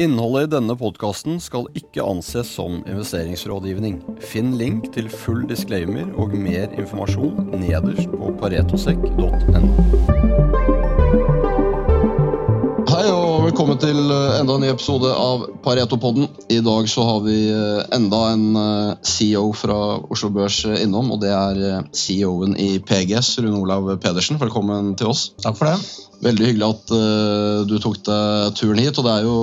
Innholdet i denne podkasten skal ikke anses som investeringsrådgivning. Finn link til full disclaimer og mer informasjon nederst på paretosekk.no. Velkommen til eh, enda en ny episode av Pareto-podden. I dag så har vi eh, enda en eh, CEO fra Oslo Børs innom, og det er CEO-en i PGS, Rune Olav Pedersen. Velkommen til oss. Takk for det. Veldig hyggelig at du tok deg turen hit. og Det er jo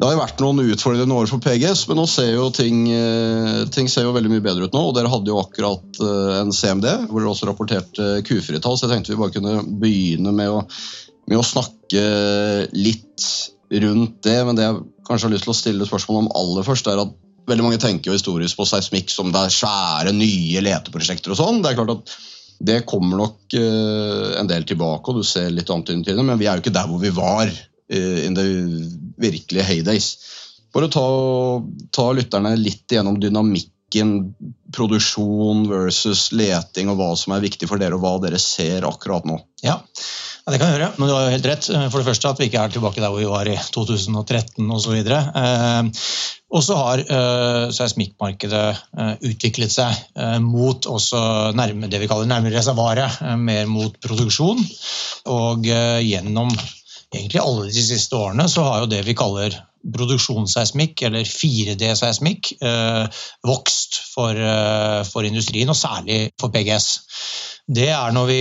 det har jo vært noen utfordrende år for PGS, men nå ser jo ting, ting ser jo veldig mye bedre ut nå. og Dere hadde jo akkurat en CMD hvor dere også rapporterte Q4-tall, så jeg tenkte vi bare kunne begynne med å, med å snakke litt rundt det. Men det jeg kanskje har lyst til å stille spørsmål om aller først, er at veldig mange tenker jo historisk på seismikk som det er svære, nye leteprosjekter og sånn. Det er klart at det kommer nok uh, en del tilbake, og du ser litt antydning til det, men vi er jo ikke der hvor vi var uh, in the virkelige heydays. For å ta, ta lytterne litt igjennom dynamikken, produksjon versus leting, og hva som er viktig for dere, og hva dere ser akkurat nå. Ja, ja, Det kan jeg gjøre, men du har jo helt rett. For det første at vi ikke er tilbake der hvor vi var i 2013 osv. Eh, og så har uh, seismikkmarkedet uh, utviklet seg uh, mot også nærme, det vi kaller nærmere reservoaret, mer mot produksjon. Og gjennom egentlig alle de siste årene så har jo det vi kaller produksjonsseismikk, eller 4D-seismikk, vokst for, for, industrien, og særlig for PGS. Det er når vi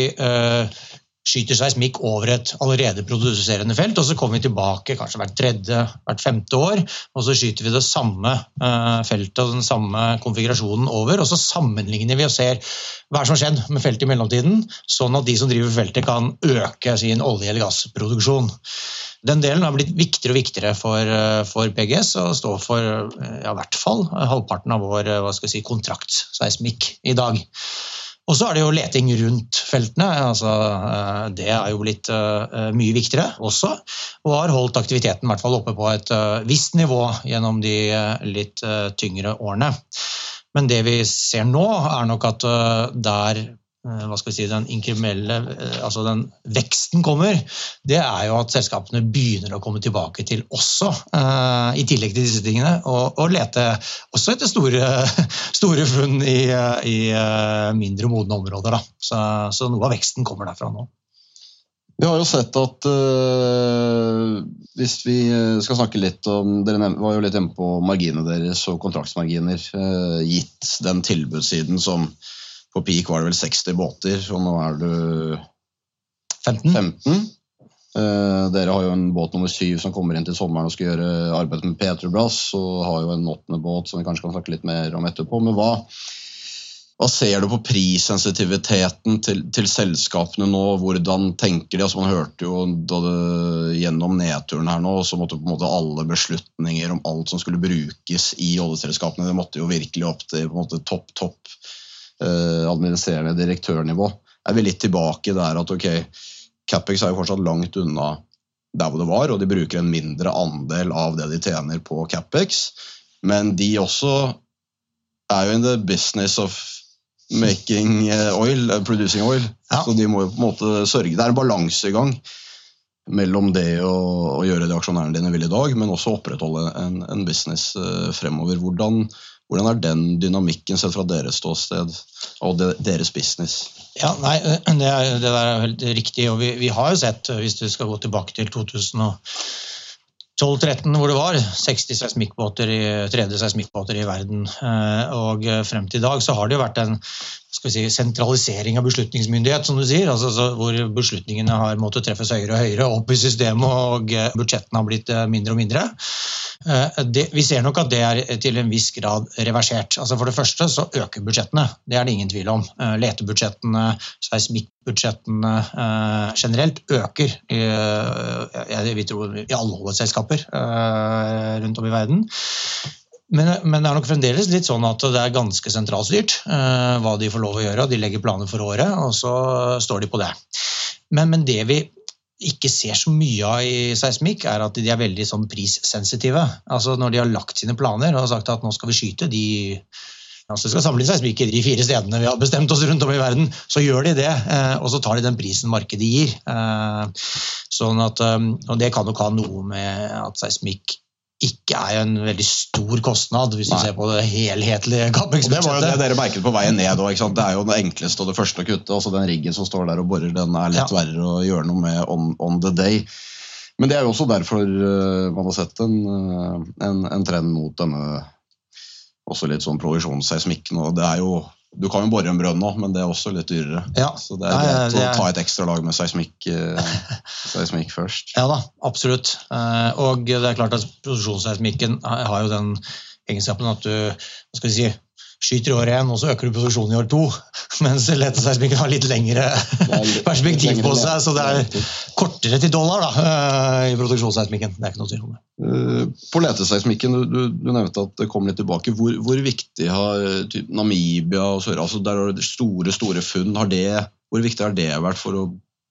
skyter seismikk over et allerede produserende felt, og så kommer vi tilbake kanskje hvert tredje, hvert femte år, og så skyter vi det samme uh, feltet og den samme konfigurasjonen over, og så sammenligner vi og ser hva som har skjedd med feltet i mellomtiden, sånn at de som driver feltet kan øke sin olje- eller gassproduksjon. Den delen har blitt viktigere og viktigere for, eh, for PGS og står for eh, ja, i hvert fall halvparten av vår si, kontraktseismikk i dag. Og så er det jo leting rundt feltene. Altså, eh, det er jo blitt uh, mye viktigere også, og har holdt aktiviteten hvert fall oppe på et visst nivå gjennom de litt tyngre årene. Men det vi ser nå, er nok at der Eh, hva skal vi si, den inkriminelle, eh, altså den veksten kommer, det er jo at selskapene begynner å komme tilbake til også, uh, i tillegg til disse tingene, og, lete også etter store, store funn i, i mindre modne områder. Så, så, noe av veksten kommer derfra nå. Vi har jo sett at uh, hvis vi skal snakke litt om Dere var jo litt inne på marginene deres og kontraktsmarginer, gitt den tilbudssiden som på peak var det vel 60 båter, og nå er du 15. 15. Uh, dere har jo en båt nummer syv som kommer inn til sommeren og skal gjøre arbeid med Petrobras, og har jo en åttende båt som vi kanskje kan snakke litt mer om etterpå. Men hva, hva ser du på prissensitiviteten til, til, selskapene nå? Hvordan tenker de? Altså Man hørte jo det, gjennom nedturen her nå, så måtte på en måte alle beslutninger om alt som skulle brukes i oljeselskapene, det måtte jo virkelig opp til på en måte topp, topp administrerende direktørnivå, er vi litt tilbake der at ok, Capex er jo fortsatt langt unna der hvor det var, og de bruker en mindre andel av det de tjener på Capex. Men de også er jo in the business of making eh, oil, eh, producing oil. Ja. Så de må jo på en måte sørge Det er en balansegang mellom det å, å, gjøre det aksjonærene dine vil i dag, men også opprettholde en, en business fremover. Hvordan, hvordan er den dynamikken sett fra deres ståsted og deres business? Ja, nei, det, er, det er helt riktig. og vi, vi, har jo sett, hvis du skal gå tilbake til 2012-2013, hvor det var 60 seismikkbåter i, 3D seismikkbåter i verden. Eh, og frem til i dag så har det jo vært en si, sentralisering av beslutningsmyndighet, som du sier. Altså, hvor beslutningene har måttet treffes høyere og høyere opp i systemet, og budsjettene har blitt eh, mindre og mindre. Eh, det, vi ser nok at det er til en viss grad reversert. Altså for det første så øker budsjettene, det er det ingen tvil om. Eh, letebudsjettene, seismikkbudsjettene eh, generelt øker i, jeg vil tro, i alle hovedselskaper rundt om i verden. Men, men, det er nok fremdeles litt sånn at det er ganske sentralstyrt hva de får lov å gjøre. De legger planer for året, og så står de på det. Men, men det vi ikke ser så mye av i seismikk, er at de er veldig sånn prissensitive. Altså Når de har lagt sine planer og sagt at nå skal vi skyte de altså skal samle seismikk i de fire stedene vi har bestemt oss rundt om i verden, så gjør de det. Og så tar de den prisen markedet gir. Sånn at, og Det kan nok ha noe med at seismikk ikke er en veldig stor kostnad, hvis Nei. du ser på det helhetlige Det var jo det dere merket på veien ned. òg. det er jo det enkleste og det første å kutte. altså Den riggen som står der og borer, den er litt ja. verre å gjøre noe med on, on, the day. Men det er jo også derfor uh, man har sett en, uh, en, en, trend mot denne også litt sånn provisjonsseismikken, og Det er jo du kan jo bore en brønn nå, men det er også litt dyrere. Ja. Så det er greit å ta et ekstra lag med seismikk, eh, seismikk, først. Ja da, absolutt. Eh, og det er klart at produksjonsseismikken har jo den egenskapen at du hva skal vi si, skyter i år én, og så øker du produksjonen i år to. Mens leteseismikken har litt lengre perspektiv på seg, så det er kortere til dollar da, eh, i produksjonsseismikken. Det er ikke noe tvil om det. Eh, på leteseismikken, du, du, nevnte at det kom litt tilbake. Hvor, hvor viktig har typ, Namibia og Sør, altså der har det store store funn, har det, hvor viktig har det vært for å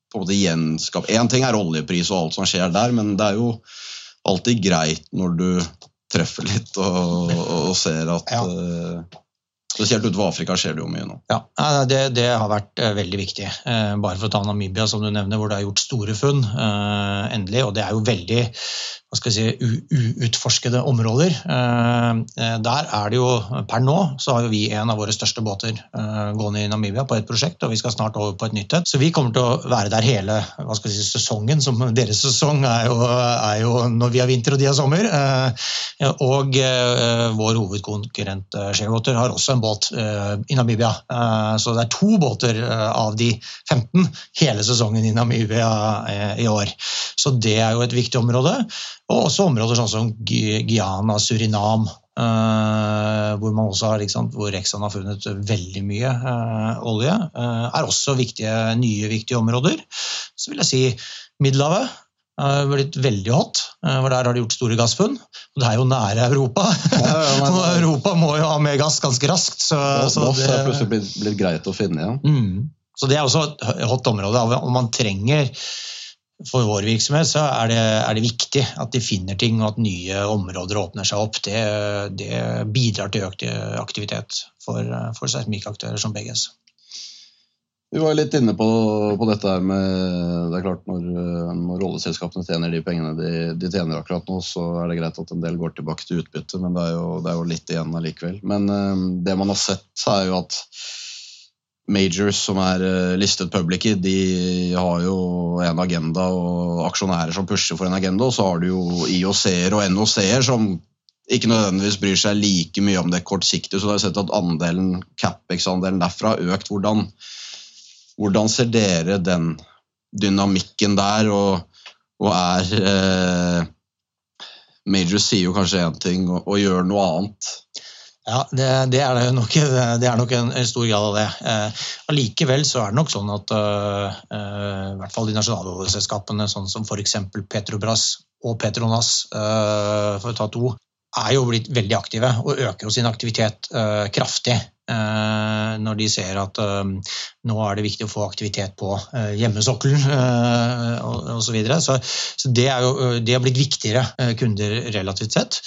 på en måte gjenskape Én ting er oljepris og alt som skjer der, men det er jo alltid greit når du treffer litt og, og ser at ja. Spesielt utover Afrika skjer det jo mye nå. Ja, det, det har vært uh, veldig viktig. Uh, bare for å ta Namibia, som du nevner, hvor det er gjort store funn. endelig, Og det er jo veldig hva skal jeg si, uutforskede områder. Eh, eh, der er det jo Per nå så har jo vi en av våre største båter eh, gående i Namibia på et prosjekt, og vi skal snart over på et nytt et. Så vi kommer til å være der hele hva skal jeg si, sesongen. som Deres sesong er jo, er jo når vi har vinter og de har sommer. Og vår hovedkonkurrent Sharewater har også en båt i Namibia. Så det er to båter av de 15 hele sesongen i Namibia i år. Så det er jo et viktig område. Og også områder sånn som Guyana, Surinam, hvor man også har, liksom, hvor Rexan har funnet veldig mye olje, er også viktige, nye viktige områder. Så vil jeg si Middelhavet blitt veldig hot, for der har de gjort store gassfunn. Og det er jo nære Europa. Ja, ja, men, Europa må jo ha mer gass ganske raskt. Så, så det er plutselig blitt, blitt, greit å finne igjen. Ja. Mm. Så det er også et hot område. Om man trenger for vår virksomhet så er det, er det, viktig at de finner ting og at nye områder åpner seg opp. Det, det bidrar til økt aktivitet for, for seismikkaktører som BGS. Vi var litt inne på, på, dette her med Det er klart når, når rolleselskapene tjener de pengene de, de, tjener akkurat nå, så er det greit at en del går tilbake til utbytte, men det er jo, det er jo litt igjen allikevel. Men um, det man har sett, er jo at majors som er eh, listet public de har jo en agenda og aksjonærer som pusher for en agenda. Og så har du jo IOC-er og NOC-er som ikke nødvendigvis bryr seg like mye om det kortsiktige. Så du har sett at andelen, Capex-andelen derfra har økt. Hvordan, hvordan, ser dere den dynamikken der, og, og er eh, Major sier jo kanskje én ting og, og gjør noe annet. Ja, det, det, er nok, det, er nok, en, en stor grad av det. Eh, så er det nok sånn at uh, uh, i hvert fall de nasjonale oljeselskapene, sånn som f.eks. Petrobras og Petronas, eh, for å ta to, er jo blitt veldig aktive og øker jo sin aktivitet kraftig. Eh, når de ser at eh, nå er det viktig å få aktivitet på eh, hjemmesokkelen osv. Så, videre. så Så det det har blitt viktigere kunder relativt sett.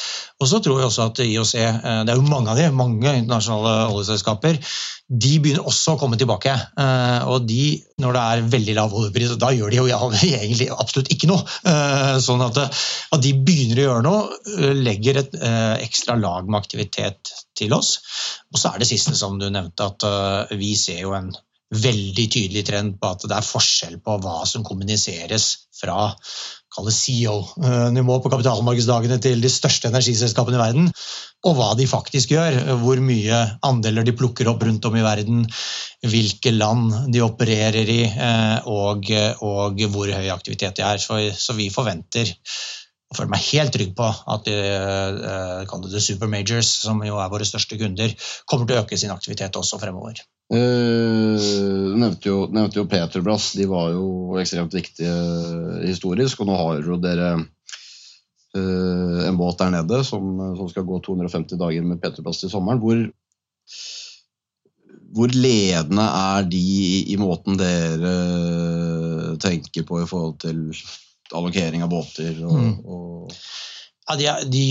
Og så tror jeg også at IOC, det er jo mange av de, mange internasjonale oljeselskaper, de begynner også å komme tilbake. Og de, når det er veldig lav oljepris, da gjør de jo egentlig absolutt ikke noe. Sånn at, at de begynner å gjøre noe, legger et ekstra lag med aktivitet til oss. Og så er det siste som du nevnte, at uh, vi ser jo en veldig tydelig trend på at det er forskjell på hva som kommuniseres fra CEO-nivå på kapitalmarkedsdagene til de største energiselskapene i verden, og hva de faktisk gjør. Hvor mye andeler de plukker opp rundt om i verden, hvilke land de opererer i, uh, og, og hvor høy aktivitet de er. Så vi forventer og føler meg helt trygg på at de, uh, det supermajors, som jo er våre største kunder, kommer til å øke sin aktivitet også fremover. Uh, du nevnte jo, nevnte jo Petrobras. De var jo ekstremt viktige historisk. Og nå har jo dere en båt der nede som, som, skal gå 250 dager med Petrobras til sommeren. Hvor, hvor ledende er de i, i måten dere tenker på i forhold til allokering av båter og, mm. og ja, de, er, de,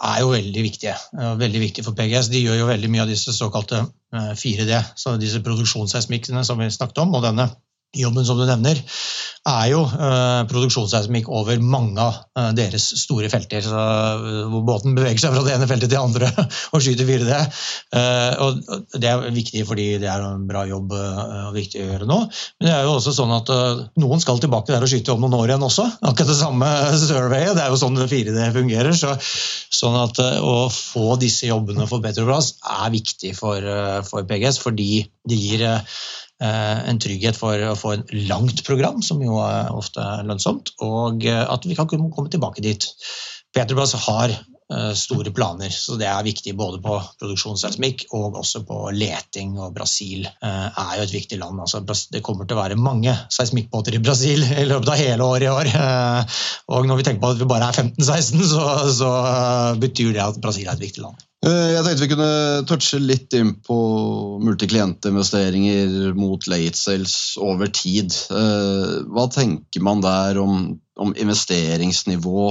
er jo veldig viktige. Veldig viktige for PGS. De gjør jo veldig mye av disse såkalte 4D, så disse produksjonsseismikkene som vi snakket om, og denne jobben som du nevner, er jo eh, produksjonsseismikk over mange av eh, deres store felter. Så, eh, hvor båten beveger seg fra det ene feltet til det andre og skyter 4D. Eh, og det er viktig fordi det er en bra jobb eh, og viktig å gjøre nå. Men det er jo også sånn at eh, noen skal tilbake der og skyte om noen år igjen også. Akkurat det samme surveyet. Det er jo sånn 4D fungerer. Så, sånn at å få disse jobbene for Petrobras er viktig for, for PGS, fordi det gir Eh, en trygghet for å få en langt program, som jo er ofte er lønnsomt, og eh, at vi kan komme tilbake dit. Petrobras har eh, store planer, så det er viktig både på produksjonsseismikk og også på leting. og Brasil er jo et viktig land. Altså, det kommer til å være mange seismikkbåter i Brasil i løpet av hele året i år. Og når vi tenker på at vi bare er 15-16, så, så betyr det at Brasil er et viktig land. Eh, jeg tenkte vi kunne touche litt inn på multiklientinvesteringer mot late sales over tid. Eh, hva tenker man der om, om investeringsnivå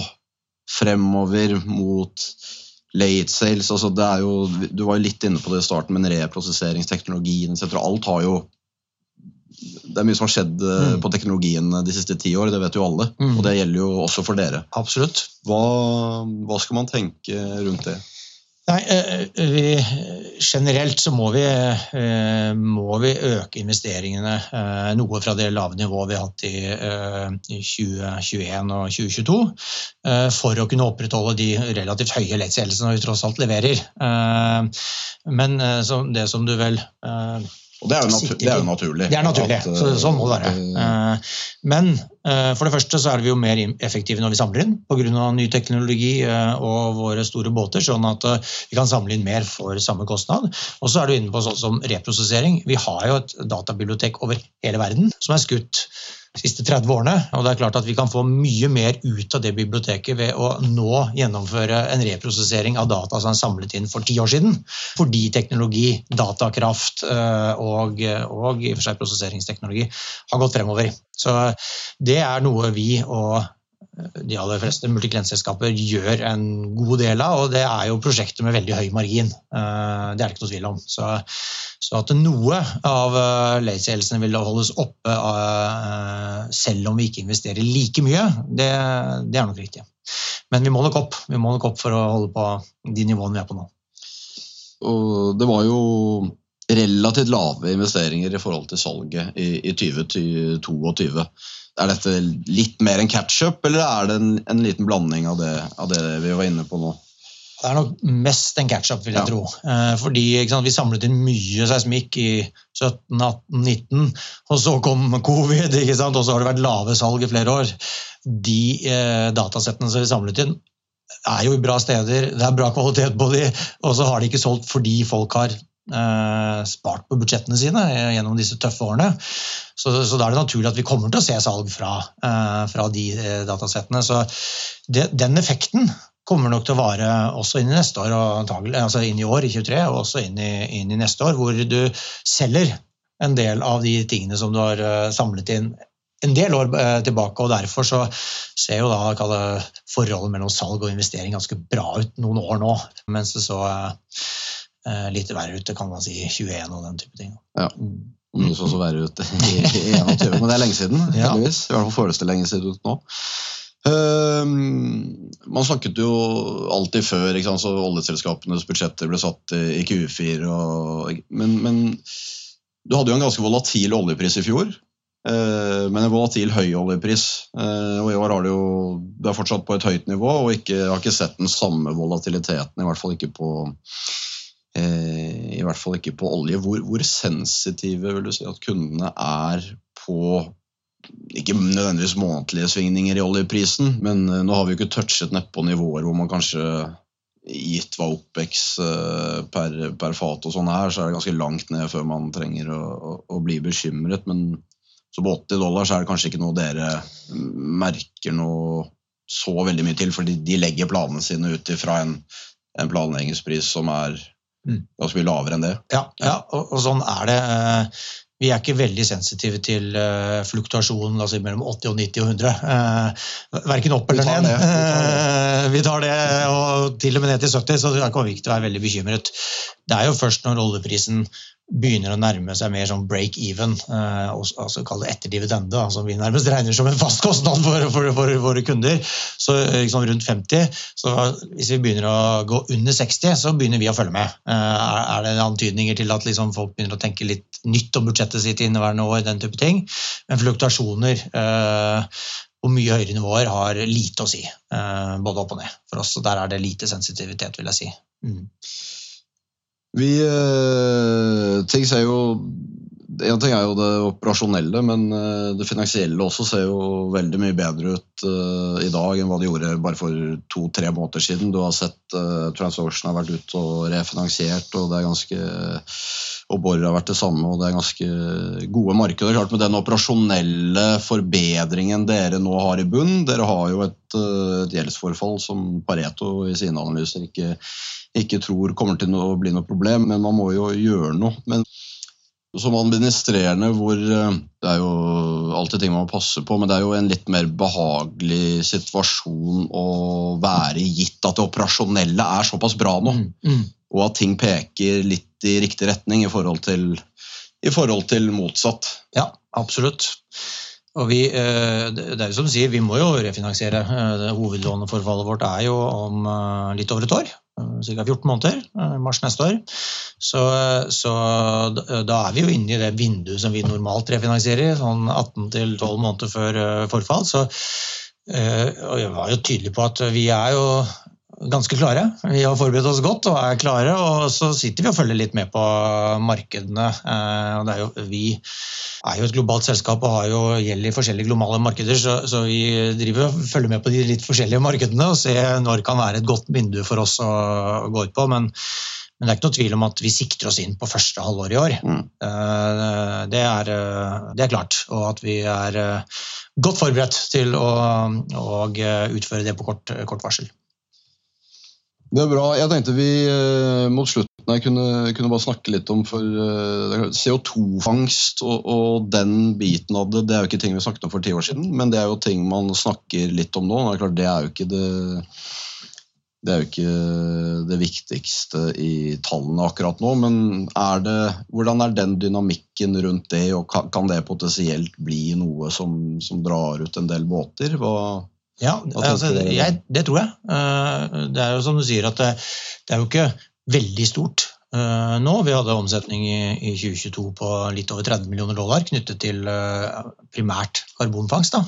fremover mot late sales? Altså jo, du var jo litt inne på det i starten, men reprosesseringsteknologien etc. Alt har jo det er mye som har skjedd eh, mm. på teknologien de siste ti år, det vet jo alle. Mm. Og det gjelder jo også for dere. Absolutt. Hva, hva skal man tenke rundt det? Nei, eh, eh, vi, Generelt så må vi, eh, må vi, øke investeringene noe fra det lave nivået vi har hatt i 2021 og 2022, for å kunne opprettholde de relativt høye lettelsene vi tross alt leverer. Men det som du vel og det er, jo, det er jo naturlig. Det er naturlig, at, så, sånn må det være. Men Eh, for det første så er vi jo mer effektive når vi samler inn pga. ny teknologi eh, og våre store båter, sånn at eh, vi kan samle inn mer for samme kostnad. Og så er du inne på sånn som reprosessering. Vi har jo et databibliotek over hele verden som er skutt siste 30 årene. og det er klart at Vi kan få mye mer ut av det biblioteket ved å nå gjennomføre en reprosessering av data som er samlet inn for ti år siden. Fordi teknologi, datakraft og, og i og for seg prosesseringsteknologi har gått fremover. Så det er noe vi og de aller fleste multiklientselskaper gjør en god del av, og det er jo prosjekter med veldig høy margin. Eh, det er det ikke noe tvil om. Så, så at noe av eh, late vil holdes oppe eh, selv om vi ikke investerer like mye, det, det, er nok riktig. Men vi må nok opp. Vi må nok opp for å holde på de nivåene vi er på nå. Og det var jo relativt lave investeringer i forhold til salget i, i 2022. Er dette litt mer enn catch-up, eller er det en, en, liten blanding av det, av det vi var inne på nå? Det er nok mest en catch-up, vil jeg ja. tro. Eh, fordi sant, Vi samlet inn mye seismikk i 17, 18, 19, og så kom covid, og så har det vært lave salg i flere år. De eh, datasettene som vi samlet inn, er jo i bra steder, det er bra kvalitet på de, og så har de ikke solgt fordi folk har spart på budsjettene sine gjennom disse tøffe årene. Så, så, da er det naturlig at vi kommer til å se salg fra, eh, fra de eh, datasettene. Så det, den effekten kommer nok til å vare også inn i neste år, altså inn i år, i 23, og også inn i, inn i neste år, hvor du selger en del av de tingene som du har samlet inn en del år tilbake. og Derfor så ser jo da forholdet mellom salg og investering ganske bra ut noen år nå. Mens det så Eh, litt verre ute, kan man si 21 og den type ting. Ja. Mye så også verre ute i, i 21, men det er lenge siden. Ja. heldigvis. I hvert fall føles det lenge siden ut nå. Uh, man snakket jo alltid før ikke sant, så oljeselskapenes budsjetter ble satt i, i Q4. Og, men, men, du hadde jo en ganske volatil oljepris i fjor. Uh, men en volatil høy oljepris. Uh, og i år har du jo det er fortsatt på et høyt nivå og ikke, har ikke sett den samme volatiliteten, i hvert fall ikke på Eh, I hvert fall ikke på olje. Hvor, hvor, sensitive vil du si at kundene er på ikke nødvendigvis månedlige svingninger i oljeprisen, men eh, nå har vi jo ikke touchet nedpå nivåer hvor man kanskje gitt hva OPEX eh, per, per, fat og sånn er, så er det ganske langt ned før man trenger å, å, å bli bekymret. Men så på 80 dollar så er det kanskje ikke noe dere merker noe så veldig mye til, for de legger planene sine ut ifra en, en planleggingspris som er Mm. Ganske mye lavere enn det. Ja, ja og, og, sånn er det. Eh, vi er ikke veldig sensitive til uh, fluktuasjon altså mellom 80 og 90 og 100. Uh, verken opp eller ned. Vi tar det, og til og med ned til 70, så kommer vi ikke til å være veldig bekymret. Det er jo først når oljeprisen begynner å nærme seg mer sånn break even, eh, altså kall det etter dividende, som vi nærmest regner som en fast kostnad for, for, for våre kunder, så liksom rundt 50. Så hvis vi begynner å gå under 60, så begynner vi å følge med. Eh, er det antydninger til at liksom folk begynner å tenke litt nytt om budsjettet sitt i inneværende år, den type ting. Men fluktuasjoner eh, på mye høyere nivåer har lite å si, eh, både opp og ned for oss. og Der er det lite sensitivitet, vil jeg si. Mm. Vi eh, ting ser jo En ting er jo det operasjonelle, men eh, det finansielle også ser jo veldig mye bedre ut uh, i dag enn hva det gjorde bare for to-tre måneder siden. Du har sett uh, TransOcean har vært ute og refinansiert, og det er ganske og Borr har vært det samme, og det er ganske gode markeder. Klart Med den operasjonelle forbedringen dere nå har i bunn Dere har jo et, et gjeldsforfall som Pareto i sine analyser ikke ikke tror kommer til å bli noe problem, men man må jo gjøre noe. Men som administrerende hvor eh, Det er jo alltid ting man må passe på, men det er jo en litt mer behagelig situasjon å være i, gitt at det operasjonelle er såpass bra nå. Mm, mm. Og at ting peker litt i riktig retning i forhold til, i forhold til motsatt. Ja, absolutt. Og vi, eh, det er jo som du sier, vi må jo refinansiere. Eh, hovedlåneforfallet vårt er jo om litt over et år ca. 14 måneder, i mars neste år. Så, så, da er vi jo inne i det vinduet som vi normalt refinansierer, sånn 18-12 måneder før eh, forfall. Så, eh, og jeg var jo tydelig på at vi er jo ganske klare. Vi har forberedt oss godt og er klare. Og så sitter vi og følger litt med på markedene. Og det er jo, vi er jo et globalt selskap og har jo gjeld i forskjellige globale markeder, så, så, vi driver og følger med på de litt forskjellige markedene og ser når kan være et godt vindu for oss å, gå ut på. men men det er ikke noe tvil om at vi sikter oss inn på første halvår i år. Mm. Eh, det, er, eh, det, er, klart. Og at vi er eh, godt forberedt til å, å utføre det på kort, kort varsel. Det er bra. Jeg tenkte vi eh, mot slutten jeg kunne, kunne bare snakke litt om for eh, CO2-fangst og, og, den biten av det. Det er jo ikke ting vi snakket om for ti år siden, men det er jo ting man snakker litt om nå. Det er, klart, det er jo ikke det det jo ikke det viktigste i tallene akkurat nå, men er det, hvordan er den dynamikken rundt det, og kan, det potensielt bli noe som, som drar ut en del båter? Hva, ja, altså, jeg, det tror jeg. Eh, det er jo som du sier at det, det er jo ikke veldig stort uh, nå. Vi hadde omsetning i, i, 2022 på litt over 30 millioner dollar knyttet til primært karbonfangst da,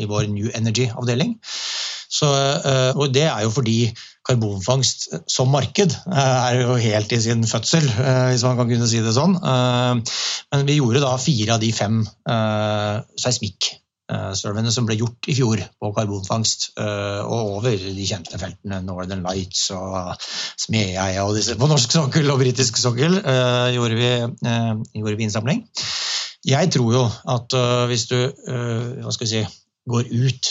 i vår New Energy-avdeling. og Det er jo fordi karbonfangst som marked er jo helt i sin fødsel, hvis man kan kunne si det sånn. Men vi gjorde da fire av de fem seismikk Eh, surveyene som ble gjort i fjor på karbonfangst, eh, og over de kjente feltene Northern Lights og Smedeia og disse på norsk sokkel og britisk sokkel, eh, gjorde vi, gjorde vi innsamling. Jeg tror jo at hvis du hva skal vi si, går ut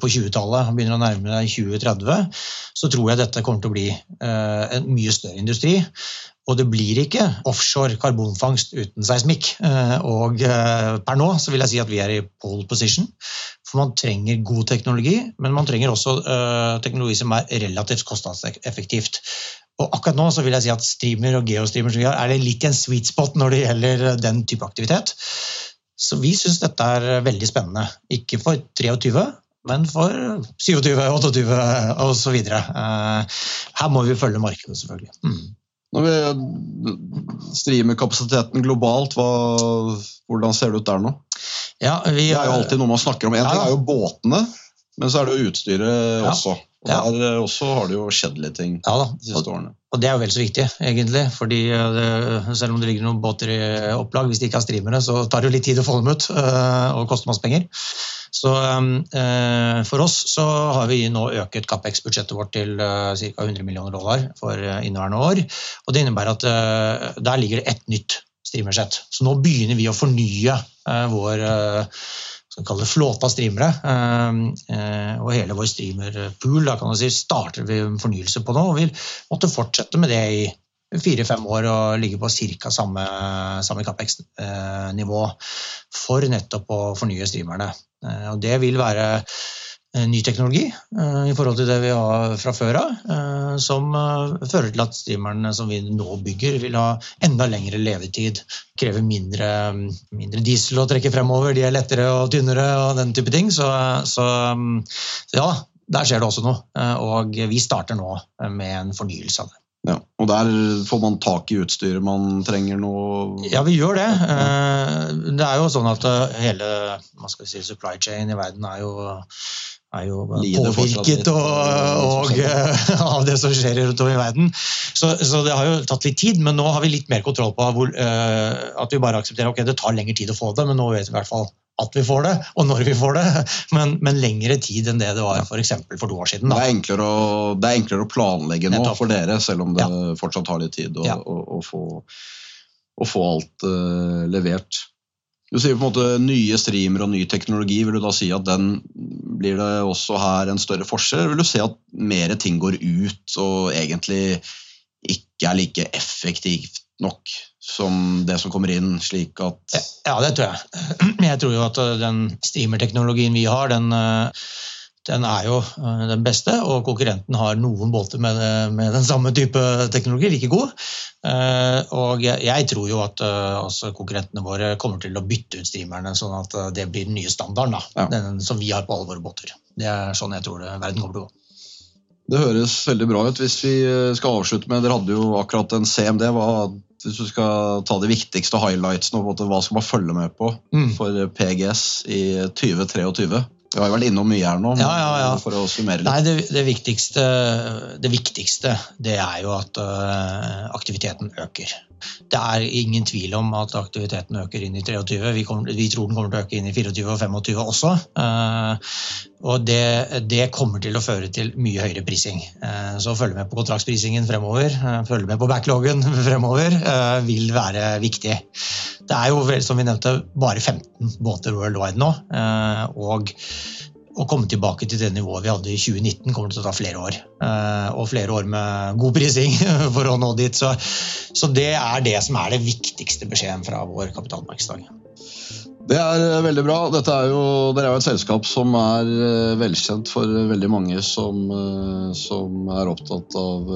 på 20-tallet og begynner å nærme deg 2030, så tror jeg dette kommer til å bli en mye større industri. Og det blir ikke offshore karbonfangst uten seismikk. Eh, og eh, per nå så vil jeg si at vi er i pole position. For man trenger god teknologi, men man trenger også eh, teknologi som er relativt kostnadseffektivt. Og akkurat nå så vil jeg si at streamer og geostreamer som vi har, er det litt i en sweet spot når det gjelder den type aktivitet. Så vi syns dette er veldig spennende. Ikke for 23, men for 27, 28 osv. Her må vi følge markedet, selvfølgelig. Mm. Når vi streamer kapasiteten globalt, hva, hvordan ser det ut der nå? Ja, vi, det er jo alltid noe man snakker om. En ja, ting er jo båtene, men så er det jo utstyret ja. også. Og Der eh, også har det jo skjedd litt ting ja, de siste årene. Og det er jo vel så viktig, egentlig. fordi eh, det, Selv om det ligger noen båter i opplag, hvis de ikke har streamere, så tar det jo litt tid å få dem ut, eh, og koster masse penger. Så eh, For oss så har vi nå øket Capex-budsjettet vårt til eh, ca. 100 millioner dollar for eh, inneværende år. og Det innebærer at der ligger det ett nytt streamersett. Så nå begynner vi å fornye vår skal flåte av streamere. og hele vår streamerpool da kan du si, starter vi en fornyelse på nå. og vil måtte fortsette med det i fire-fem år og ligge på ca. samme, samme Capex-nivå for nettopp å fornye streamerne. Eh, og det vil være ny teknologi i forhold til det vi har fra før av, som fører til at streamerne som vi nå bygger, vil ha enda lengre levetid. Krever mindre, mindre diesel å trekke fremover, de er lettere og tynnere og den type ting. Så, så ja, der skjer det også noe. Og vi starter nå med en fornyelse av det. Ja, og der får man tak i utstyret man trenger noe Ja, vi gjør det. Det er jo sånn at hele si, supply chain i verden er jo er jo påvirket og, og, av det som skjer rundt om i verden. Så, så, det har jo tatt litt tid, men nå har vi litt mer kontroll på hvor, uh, at vi bare aksepterer ok, det tar lengre tid å få det, men nå vet vi i hvert fall at vi får det, og når vi får det, men, men lengre tid enn det det var for, for to år siden. Det er, å, det er enklere å planlegge nå for dere, selv om det ja. fortsatt tar litt tid å, ja. å, å, få, få, alt uh, levert. Du sier på en måte nye streamer og ny teknologi. Vil du da si at den blir det også her en større forskjell? Vil du si at mer ting går ut og egentlig ikke er like effektivt nok som det som kommer inn, slik at Ja, det tror jeg. Jeg tror jo at den streamerteknologien vi har, den den er jo eh, den beste, og konkurrenten har noen båter med, med den samme type teknologi, like god. Eh, og jeg, tror jo at altså, konkurrentene våre kommer til å bytte ut streamerne, sånn at det blir den nye standarden ja. den som vi har på alle våre båter. Det er sånn jeg tror det, verden kommer til å gå. Det høres veldig bra ut. Hvis vi skal avslutte med Dere hadde jo akkurat en CMD. Hva, hvis du skal ta de viktigste highlightsene, hva skal man følge med på mm. for PGS i 2023? Vi har vært innom mye her nå. Ja, ja, ja. for å summere litt. Nei, det, det, viktigste, det, viktigste, det er jo at uh, aktiviteten øker. Det er ingen tvil om at aktiviteten øker inn i 23. Vi, kommer, vi tror den kommer til å øke inn i 24 og 25 også. Uh, og det, det, kommer til å føre til mye høyere prising. Uh, så følge med på kontraktsprisingen fremover, følge med på backloggen fremover, vil være viktig. Det er jo, som vi nevnte, bare 15 båter worldwide nå. og å komme tilbake til det nivået vi hadde i 2019, kommer til å ta flere år. Eh, og flere år med god prising for å nå dit. Så, så det er det som er det viktigste beskjeden fra vår kapitalmarkedsdag. Det er eh, veldig bra. Dette er jo, dere er jo et selskap som er eh, velkjent for veldig mange som, eh, som er opptatt av,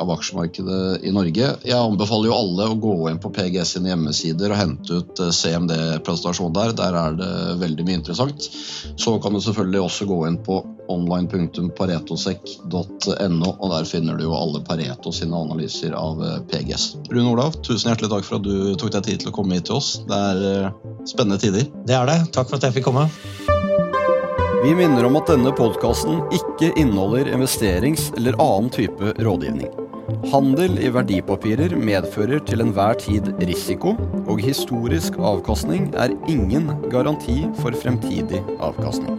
av, aksjemarkedet i Norge. Jeg anbefaler jo alle å gå inn på PGS sine hjemmesider og hente ut CMD-presentasjonen der. Der er det veldig mye interessant. Så kan du selvfølgelig også gå inn på online.paretosek.no, og der finner du jo alle Pareto sine analyser av eh, PGS. Rune Olav, tusen hjertelig takk for at du tok deg tid til å komme hit til oss. Det er eh, spennende tider. Det er det. Takk for at jeg fikk komme. Vi minner om at denne podkasten ikke inneholder investerings- eller annen type rådgivning. Handel i verdipapirer medfører til enhver tid risiko, og historisk avkastning er ingen garanti for fremtidig avkastning.